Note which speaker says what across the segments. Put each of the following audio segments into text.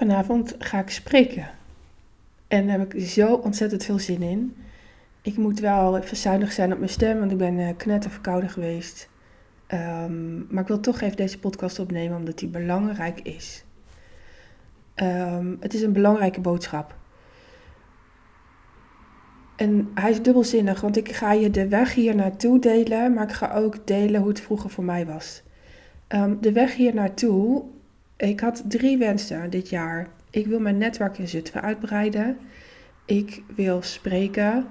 Speaker 1: Vanavond ga ik spreken. En daar heb ik zo ontzettend veel zin in. Ik moet wel even zuinig zijn op mijn stem, want ik ben uh, knetterverkouden geweest. Um, maar ik wil toch even deze podcast opnemen, omdat die belangrijk is. Um, het is een belangrijke boodschap. En hij is dubbelzinnig, want ik ga je de weg hier naartoe delen, maar ik ga ook delen hoe het vroeger voor mij was. Um, de weg hier naartoe ik had drie wensen dit jaar. Ik wil mijn netwerk in Zutphen uitbreiden. Ik wil spreken.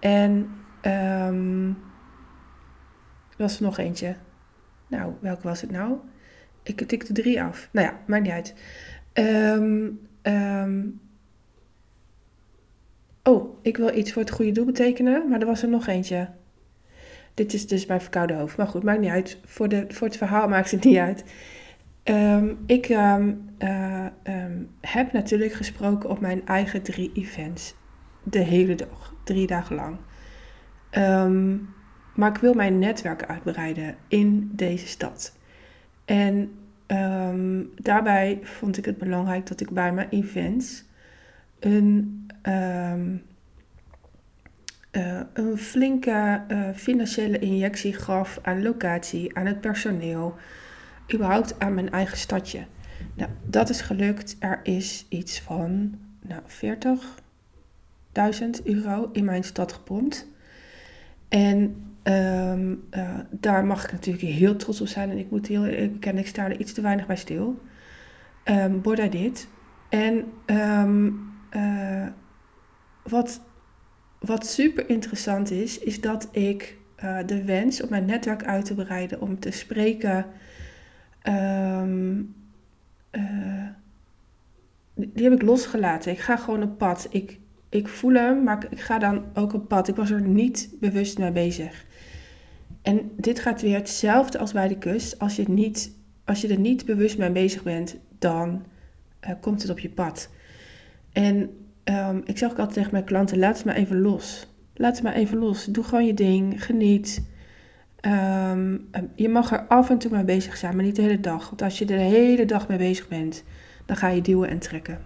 Speaker 1: En um, was er nog eentje. Nou, welke was het nou? Ik tikte drie af. Nou ja, maakt niet uit. Um, um, oh, ik wil iets voor het goede doel betekenen, maar er was er nog eentje. Dit is dus mijn verkoude hoofd. Maar goed, maakt niet uit. Voor, de, voor het verhaal maakt het niet uit. Um, ik um, uh, um, heb natuurlijk gesproken op mijn eigen drie events. De hele dag, drie dagen lang. maar ik wil mijn netwerk uitbreiden in deze stad. En daarbij vond ik het belangrijk dat ik bij mijn events een, uh, een flinke uh, financiële injectie gaf aan locatie, aan het personeel überhaupt aan mijn eigen stadje. Nou, dat is gelukt. Er is iets van nou, 40.000 euro in mijn stad gepompt. En ehm, eh, daar mag ik natuurlijk heel trots op zijn. En ik moet heel eerlijk bekennen, ik sta er iets te weinig bij stil. Um, Borda dit. En um, uh, wat, wat super interessant is, is dat ik uh, de wens om mijn netwerk uit te breiden, om te spreken Um, uh, die heb ik losgelaten. Ik ga gewoon op pad. Ik, ik voel hem, maar ik ga dan ook op pad. Ik was er niet bewust mee bezig. En dit gaat weer hetzelfde als bij de kust. Als je, niet, als je er niet bewust mee bezig bent, dan uh, komt het op je pad. En um, ik zeg ook altijd tegen mijn klanten: laat het maar even los. Laat het maar even los. Doe gewoon je ding. Geniet. Um, je mag er af en toe mee bezig zijn, maar niet de hele dag. Want als je de hele dag mee bezig bent, dan ga je duwen en trekken.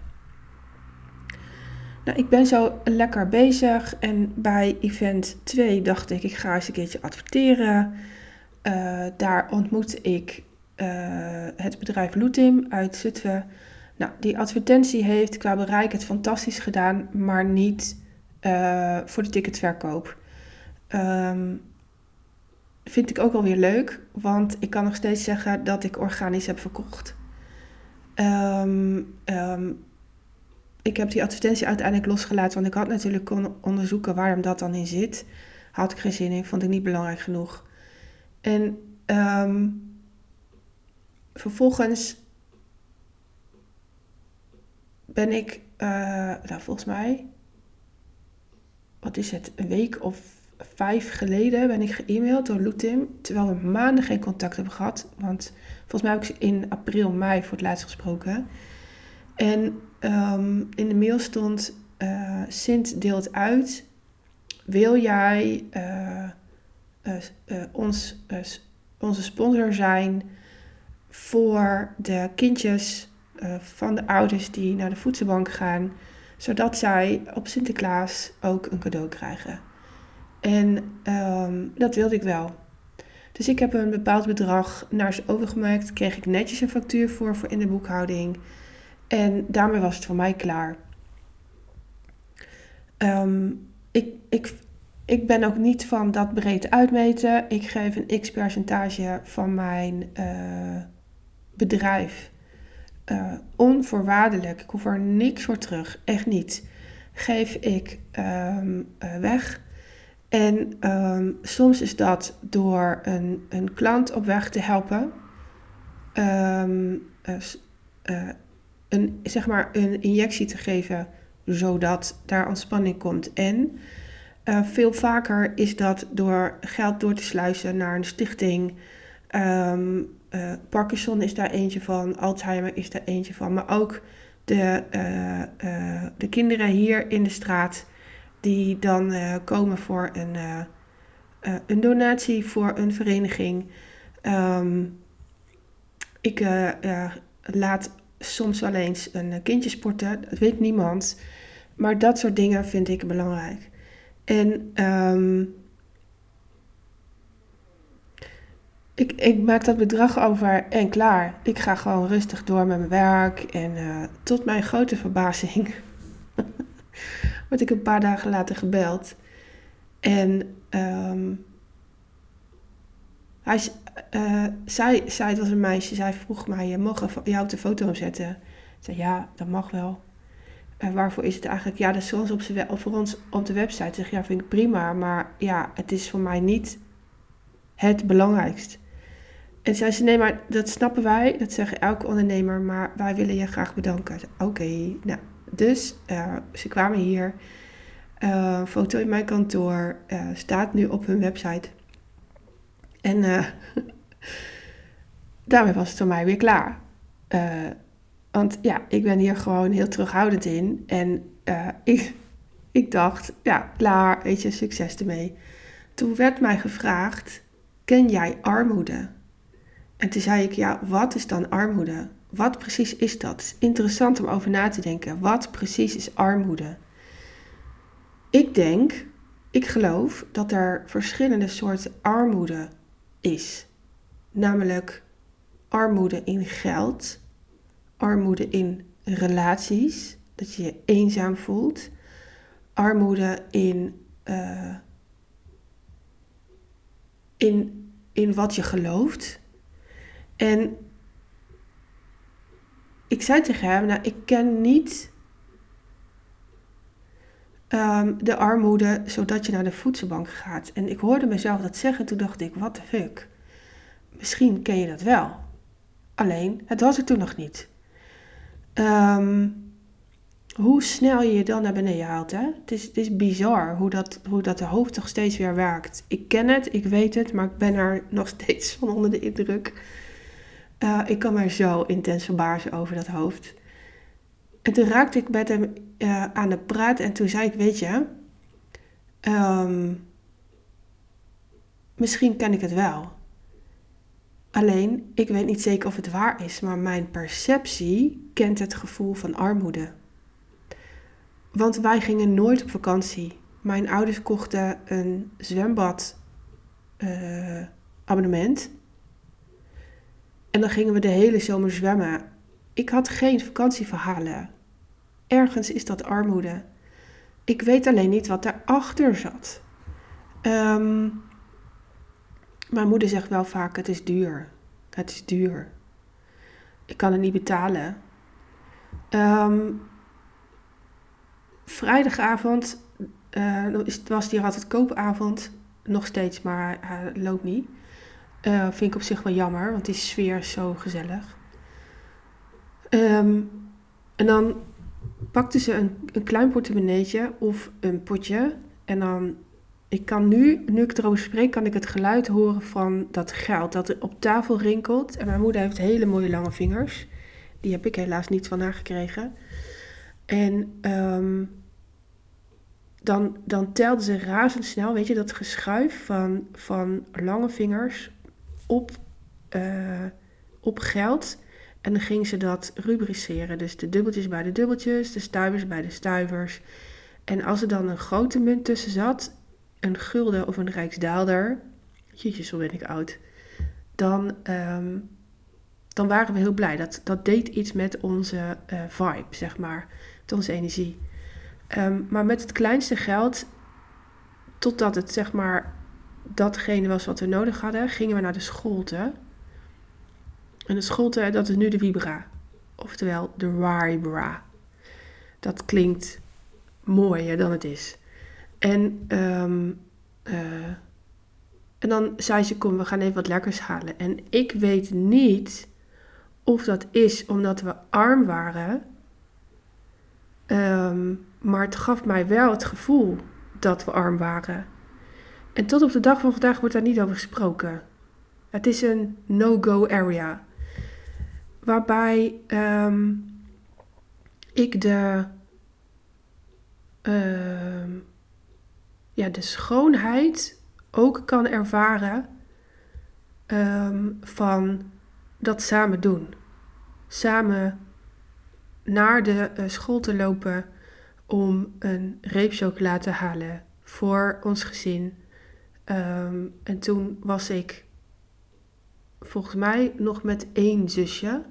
Speaker 1: Nou, ik ben zo lekker bezig en bij event 2 dacht ik, ik ga eens een keertje adverteren. Uh, daar ontmoet ik uh, het bedrijf Lootim uit Zutphen. Nou, die advertentie heeft qua bereik het fantastisch gedaan, maar niet uh, voor de ticketverkoop. Um, vind ik ook wel weer leuk, want ik kan nog steeds zeggen dat ik organisch heb verkocht. Um, um, ik heb die advertentie uiteindelijk losgelaten, want ik had natuurlijk kunnen onderzoeken waarom dat dan in zit. Had ik geen zin in, vond ik niet belangrijk genoeg. En um, vervolgens ben ik, uh, nou volgens mij, wat is het, een week of vijf geleden ben ik geëmaild door Lutim, terwijl we maanden geen contact hebben gehad. Want volgens mij heb ik ze in april, mei voor het laatst gesproken. En um, in de mail stond, uh, Sint deelt uit, wil jij uh, uh, ons, onze sponsor zijn voor de kindjes van de ouders die naar de voedselbank gaan, zodat zij op Sinterklaas ook een cadeau krijgen. En um, dat wilde ik wel. Dus ik heb een bepaald bedrag naar ze overgemaakt. Kreeg ik netjes een factuur voor, voor in de boekhouding. En daarmee was het voor mij klaar. Um, ik, ik, ik ben ook niet van dat breed uitmeten. Ik geef een x percentage van mijn uh, bedrijf uh, onvoorwaardelijk. Ik hoef er niks voor terug, echt niet. Geef ik um, uh, weg en um, soms is dat door een, een klant op weg te helpen. Um, uh, een, zeg maar een injectie te geven zodat daar ontspanning komt. En uh, veel vaker is dat door geld door te sluizen naar een stichting. Um, Parkinson is daar eentje van, Alzheimer is daar eentje van. Maar ook de, de kinderen hier in de straat die dan uh, komen voor een, uh, uh, een donatie voor een vereniging. Um, ik laat soms wel eens een kindje sporten. Dat weet niemand. Maar dat soort dingen vind ik belangrijk. En ehm, ik, ik maak dat bedrag over en klaar. Ik ga gewoon rustig door met mijn werk. En tot mijn grote verbazing word ik een paar dagen later gebeld. En um, hij, uh, zij, het was een meisje, zij vroeg mij, mag jou op de foto zetten? Ik zei, ja, dat mag wel. En waarvoor is het eigenlijk? Ja, dat is zoals op voor ons op de website. Zeg ja, vind ik prima, maar ja, het is voor mij niet het belangrijkst. En zei ze, nee, maar dat snappen wij, dat zeggen elke ondernemer, maar wij willen je graag bedanken. Oké, nou, dus uh, ze kwamen hier, uh, foto in mijn kantoor, uh, staat nu op hun website. En daarmee was het voor mij weer klaar. Want ja, ik ben hier gewoon heel terughoudend in. En ik, ik dacht, ja, klaar, weet je, succes ermee. Toen werd mij gevraagd, ken jij armoede? En toen zei ik, ja, wat is dan armoede? Wat precies is dat? Het is interessant om over na te denken. Wat precies is armoede? Ik denk, ik geloof dat er verschillende soorten armoede is. Namelijk armoede in geld, armoede in relaties, dat je je eenzaam voelt, armoede in, uh, in, in wat je gelooft. En ik zei tegen hem, nou, ik ken niet um, de armoede zodat je naar de voedselbank gaat. En ik hoorde mezelf dat zeggen, toen dacht ik, what the fuck. Misschien ken je dat wel. Alleen, het was er toen nog niet. Um, hoe snel je je dan naar beneden haalt. Hè? Het, is, het is bizar hoe dat, hoe dat de hoofd toch steeds weer werkt. Ik ken het, ik weet het, maar ik ben er nog steeds van onder de indruk. Uh, ik kan mij zo intens verbazen over dat hoofd. En toen raakte ik met hem uh, aan de praat en toen zei ik, weet je, um, misschien ken ik het wel. Alleen, ik weet niet zeker of het waar is, maar mijn perceptie kent het gevoel van armoede. Want wij gingen nooit op vakantie. Mijn ouders kochten een zwembad uh, abonnement. En dan gingen we de hele zomer zwemmen. Ik had geen vakantieverhalen. Ergens is dat armoede. Ik weet alleen niet wat daarachter zat. Um, mijn moeder zegt wel vaak: het is duur. Het is duur. Ik kan het niet betalen. Um, vrijdagavond uh, was die altijd koopavond. Nog steeds, maar hij loopt niet. Uh, vind ik op zich wel jammer, want die sfeer is zo gezellig. Um, en dan pakte ze een, een klein portemonneetje of een potje. En dan ik kan nu, nu ik erover spreek, kan ik het geluid horen van dat geld dat op tafel rinkelt. En mijn moeder heeft hele mooie lange vingers. Die heb ik helaas niet van haar gekregen. En um, dan, dan telde ze razendsnel, weet je, dat geschuif van, van lange vingers op, uh, op geld. En dan ging ze dat rubriceren. Dus de dubbeltjes bij de dubbeltjes, de stuivers bij de stuivers. En als er dan een grote munt tussen zat, een gulden of een rijksdaalder, jeetje, zo ben ik oud, dan, um, dan waren we heel blij. Dat, dat deed iets met onze uh, vibe, zeg maar, met onze energie. Um, maar met het kleinste geld, totdat het zeg maar datgene was wat we nodig hadden, gingen we naar de scholte. En de scholte, dat is nu de Vibra. Oftewel de Vibra. Dat klinkt mooier dan het is. En, um, uh, en dan zei ze, kom, we gaan even wat lekkers halen. En ik weet niet of dat is omdat we arm waren. Um, maar het gaf mij wel het gevoel dat we arm waren. En tot op de dag van vandaag wordt daar niet over gesproken. Het is een no-go area. Waarbij um, ik de, uh, ja, de schoonheid ook kan ervaren um, van dat samen doen. Samen naar de school te lopen om een reep chocola te halen voor ons gezin. Ehm, en toen was ik volgens mij nog met één zusje.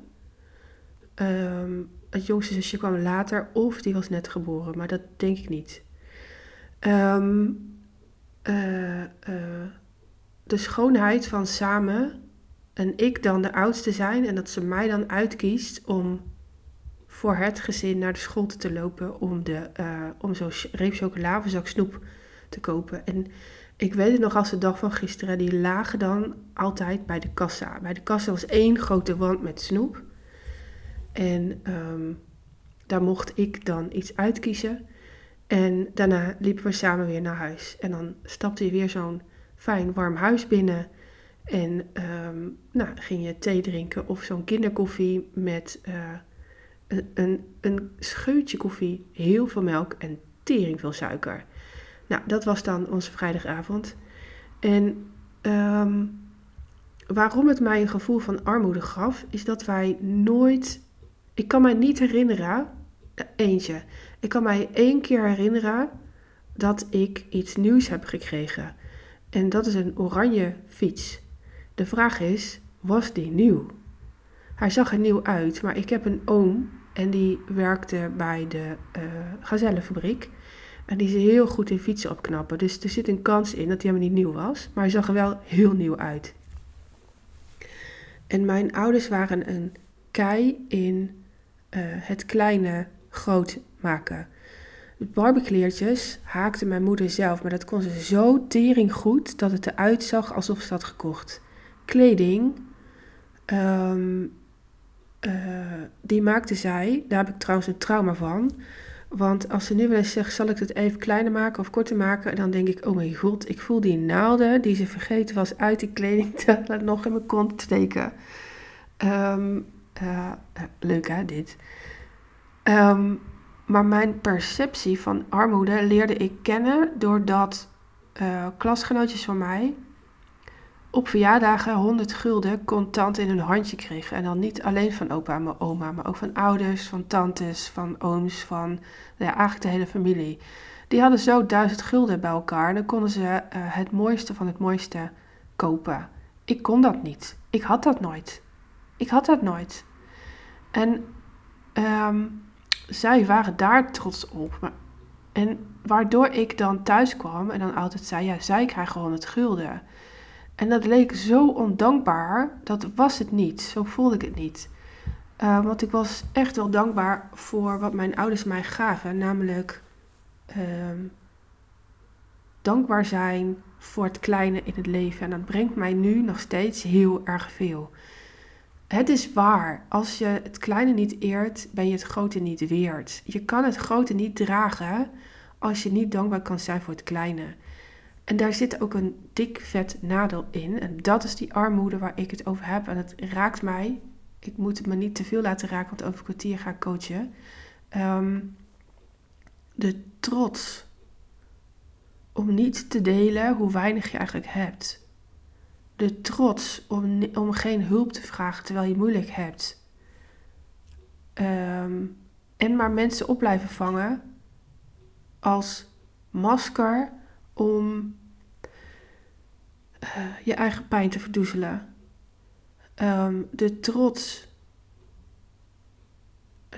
Speaker 1: Ehm, het jongste zusje kwam later of die was net geboren, maar dat denk ik niet. Ehm, eh, eh, de schoonheid van samen en ik dan de oudste zijn en dat ze mij dan uitkiest om voor het gezin naar de school te lopen om, de, uh, om zo'n reep chocola of zak snoep te kopen. En ik weet het nog als de dag van gisteren, die lagen dan altijd bij de kassa. Bij de kassa was één grote wand met snoep. En ehm, daar mocht ik dan iets uitkiezen. En daarna liepen we samen weer naar huis. En dan stapte je weer zo'n fijn warm huis binnen. En um, nou, ging je thee drinken of zo'n kinderkoffie met een, een, een scheutje koffie, heel veel melk en tering veel suiker. Nou, dat was dan onze vrijdagavond. En um, waarom het mij een gevoel van armoede gaf, is dat wij nooit. Ik kan mij niet herinneren, eh, eentje. Ik kan mij één keer herinneren dat ik iets nieuws heb gekregen. En dat is een oranje fiets. De vraag is, was die nieuw? Hij zag er nieuw uit, maar ik heb een oom en die werkte bij de uh, gazellenfabriek. En die is heel goed in fietsen opknappen. Dus er zit een kans in dat hij helemaal niet nieuw was. Maar hij zag er wel heel nieuw uit. En mijn ouders waren een kei in uh, het kleine groot maken. De barbecleertjes haakte mijn moeder zelf, maar dat kon ze zo tering goed dat het eruit zag alsof ze had gekocht. Kleding, um, uh, die maakte zij, daar heb ik trouwens een trauma van. Want als ze nu wel eens zegt, zal ik het even kleiner maken of korter maken? Dan denk ik, oh mijn god, ik voel die naalden die ze vergeten was uit die kleding te nog in mijn kont steken. Um, uh, leuk hè, dit. Um, maar mijn perceptie van armoede leerde ik kennen doordat uh, klasgenootjes van mij op verjaardagen 100 gulden contant in hun handje kregen. En dan niet alleen van opa en oma, maar ook van ouders, van tantes, van ooms, van nou ja, eigenlijk de hele familie. Die hadden zo 1000 gulden bij elkaar en dan konden ze uh, het mooiste van het mooiste kopen. Ik kon dat niet. Ik had dat nooit. Ik had dat nooit. En um, zij waren daar trots op. En waardoor ik dan thuis kwam en dan altijd zei, ja, zij krijgen 100 gulden. En dat leek zo ondankbaar, dat was het niet. Zo voelde ik het niet. Uh, want ik was echt wel dankbaar voor wat mijn ouders mij gaven. Namelijk uh, dankbaar zijn voor het kleine in het leven. En dat brengt mij nu nog steeds heel erg veel. Het is waar, als je het kleine niet eert, ben je het grote niet weerd. Je kan het grote niet dragen als je niet dankbaar kan zijn voor het kleine. En daar zit ook een dik vet nadeel in. En dat is die armoede waar ik het over heb. En het raakt mij. Ik moet het me niet te veel laten raken, want over kwartier ga ik coachen. Um, de trots om niet te delen hoe weinig je eigenlijk hebt de trots om, om geen hulp te vragen terwijl je moeilijk hebt. Um, en maar mensen op blijven vangen als masker om uh, je eigen pijn te verdoezelen. Um, de trots.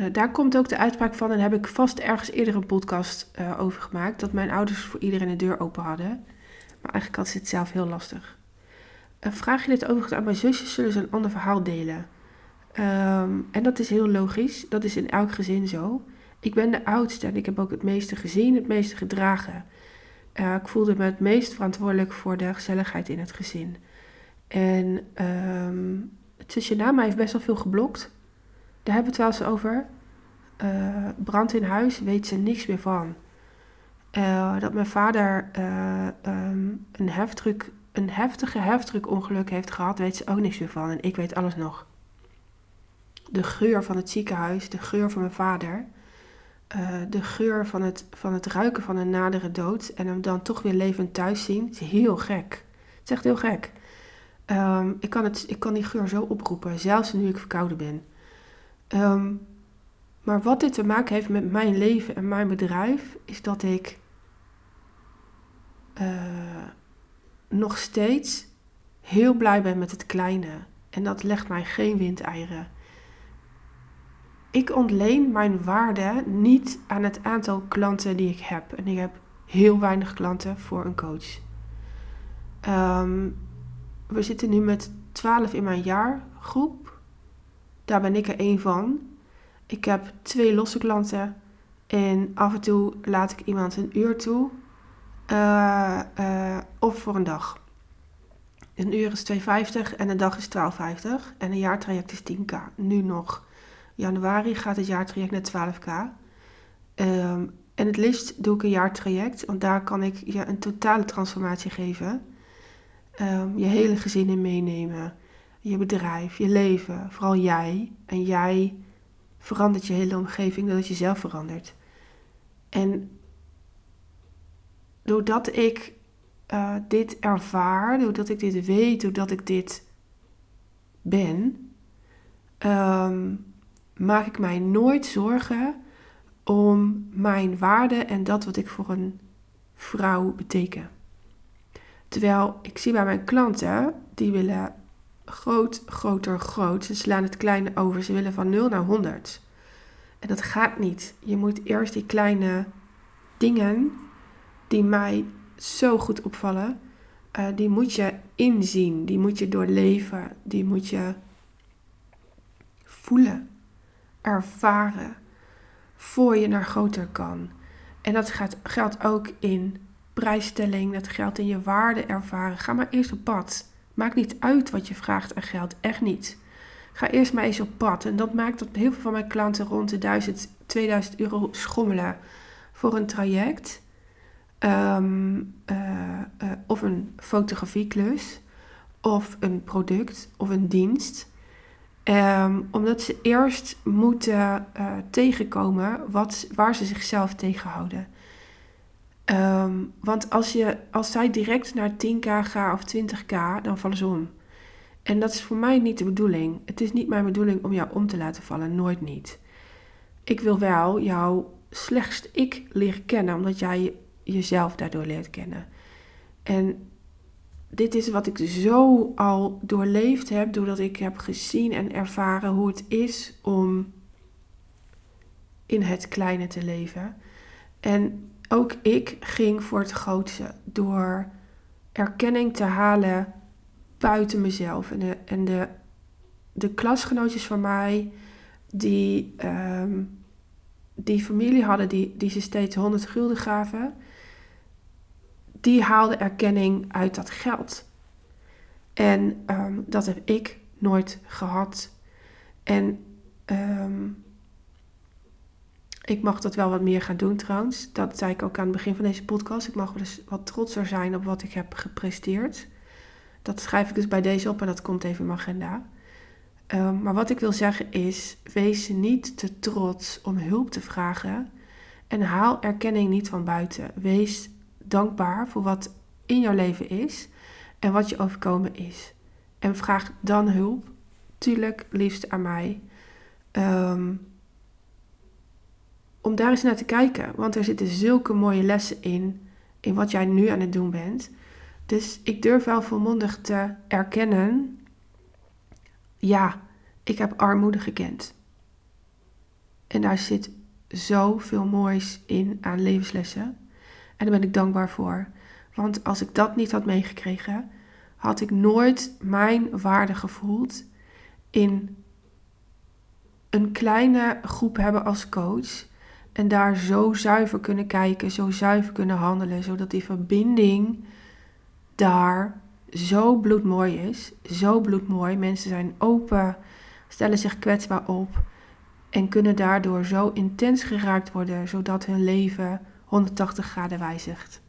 Speaker 1: Uh, daar komt ook de uitspraak van, en heb ik vast ergens eerder een podcast uh, over gemaakt, dat mijn ouders voor iedereen de deur open hadden. Maar eigenlijk had ze het zelf heel lastig. Vraag je dit overigens aan mijn zusjes, zullen ze een ander verhaal delen. Um, en dat is heel logisch. Dat is in elk gezin zo. Ik ben de oudste en ik heb ook het meeste gezien, het meeste gedragen. Uh, ik voelde me het meest verantwoordelijk voor de gezelligheid in het gezin. En um, mij heeft best wel veel geblokt. Daar hebben we het wel eens over. Uh, brand in huis weet ze niks meer van. Uh, dat mijn vader um, een heftruck een heftige heftruckongeluk heeft gehad, weet ze ook niks meer van. En ik weet alles nog. De geur van het ziekenhuis, de geur van mijn vader. Uh, de geur van het, van het ruiken van een nadere dood. En hem dan toch weer levend thuis zien. is heel gek. Het is echt heel gek. Um, ik, kan het, ik kan die geur zo oproepen, zelfs nu ik verkouden ben. Um, Maar wat dit te maken heeft met mijn leven en mijn bedrijf, is dat ik uh, nog steeds heel blij ben met het kleine. En dat legt mij geen windeieren. Ik ontleen mijn waarde niet aan het aantal klanten die ik heb. En ik heb heel weinig klanten voor een coach. Um, we zitten nu met 12 in mijn jaargroep. Daar ben ik er één van. Ik heb twee losse klanten. En af en toe laat ik iemand een uur toe. Uh, uh, of voor een dag. Een uur is 2,50 en een dag is 12,50. En een jaartraject is 10k. Nu nog. Januari gaat het jaartraject naar 12k. Um, ehm, en het liefst doe ik een jaartraject, want daar kan ik je een totale transformatie geven. Um, je hele gezin in meenemen. Je bedrijf, je leven, vooral jij. En jij verandert je hele omgeving doordat je zelf verandert. En doordat ik uh, dit ervaar, doordat ik dit weet, doordat ik dit ben, um, maak ik mij nooit zorgen om mijn waarde en dat wat ik voor een vrouw beteken. Terwijl ik zie bij mijn klanten, die willen groot, groter, groot. Ze slaan het kleine over. Ze willen van 0 naar 100. En dat gaat niet. Je moet eerst die kleine dingen die mij zo goed opvallen, uh, die moet je inzien, die moet je doorleven, die moet je voelen, ervaren, voor je naar groter kan. En dat gaat, geldt ook in prijsstelling, dat geldt in je waarde ervaren. Ga maar eerst op pad. Maakt niet uit wat je vraagt aan geld, echt niet. Ga eerst maar eens op pad. En dat maakt dat heel veel van mijn klanten rond de 1000, 2000 euro schommelen voor een traject. Ehm, eh, eh, of een fotografieklus, of een product, of een dienst. Ehm, omdat ze eerst moeten uh, tegenkomen wat, waar ze zichzelf tegenhouden. Um, want als, je, als zij direct naar 10k gaan of 20k, dan vallen ze om. En dat is voor mij niet de bedoeling. Het is niet mijn bedoeling om jou om te laten vallen, nooit niet. Ik wil wel jouw slechtst ik leren kennen, omdat jij jezelf daardoor leert kennen. En dit is wat ik zo al doorleefd heb, doordat ik heb gezien en ervaren hoe het is om in het kleine te leven. En ook ik ging voor het grootste door erkenning te halen buiten mezelf. En de, en de, de klasgenootjes van mij, die, um, die familie hadden, die, die ze steeds 100 gulden gaven die haalde erkenning uit dat geld. En um, dat heb ik nooit gehad. En um, ik mag dat wel wat meer gaan doen trouwens. Dat zei ik ook aan het begin van deze podcast. Ik mag wel eens wat trotser zijn op wat ik heb gepresteerd. Dat schrijf ik dus bij deze op en dat komt even in mijn agenda. Um, maar wat ik wil zeggen is: wees niet te trots om hulp te vragen. En haal erkenning niet van buiten. Wees dankbaar voor wat in jouw leven is en wat je overkomen is. En vraag dan hulp, tuurlijk liefst aan mij, ehm, om daar eens naar te kijken. Want er zitten zulke mooie lessen in, in wat jij nu aan het doen bent. Dus ik durf wel volmondig te erkennen, ja, ik heb armoede gekend. En daar zit zoveel moois in aan levenslessen. En daar ben ik dankbaar voor. Want als ik dat niet had meegekregen, had ik nooit mijn waarde gevoeld in een kleine groep hebben als coach. En daar zo zuiver kunnen kijken, zo zuiver kunnen handelen, zodat die verbinding daar zo bloedmooi is. Zo bloedmooi. Mensen zijn open, stellen zich kwetsbaar op en kunnen daardoor zo intens geraakt worden, zodat hun leven 180 graden wijzigt.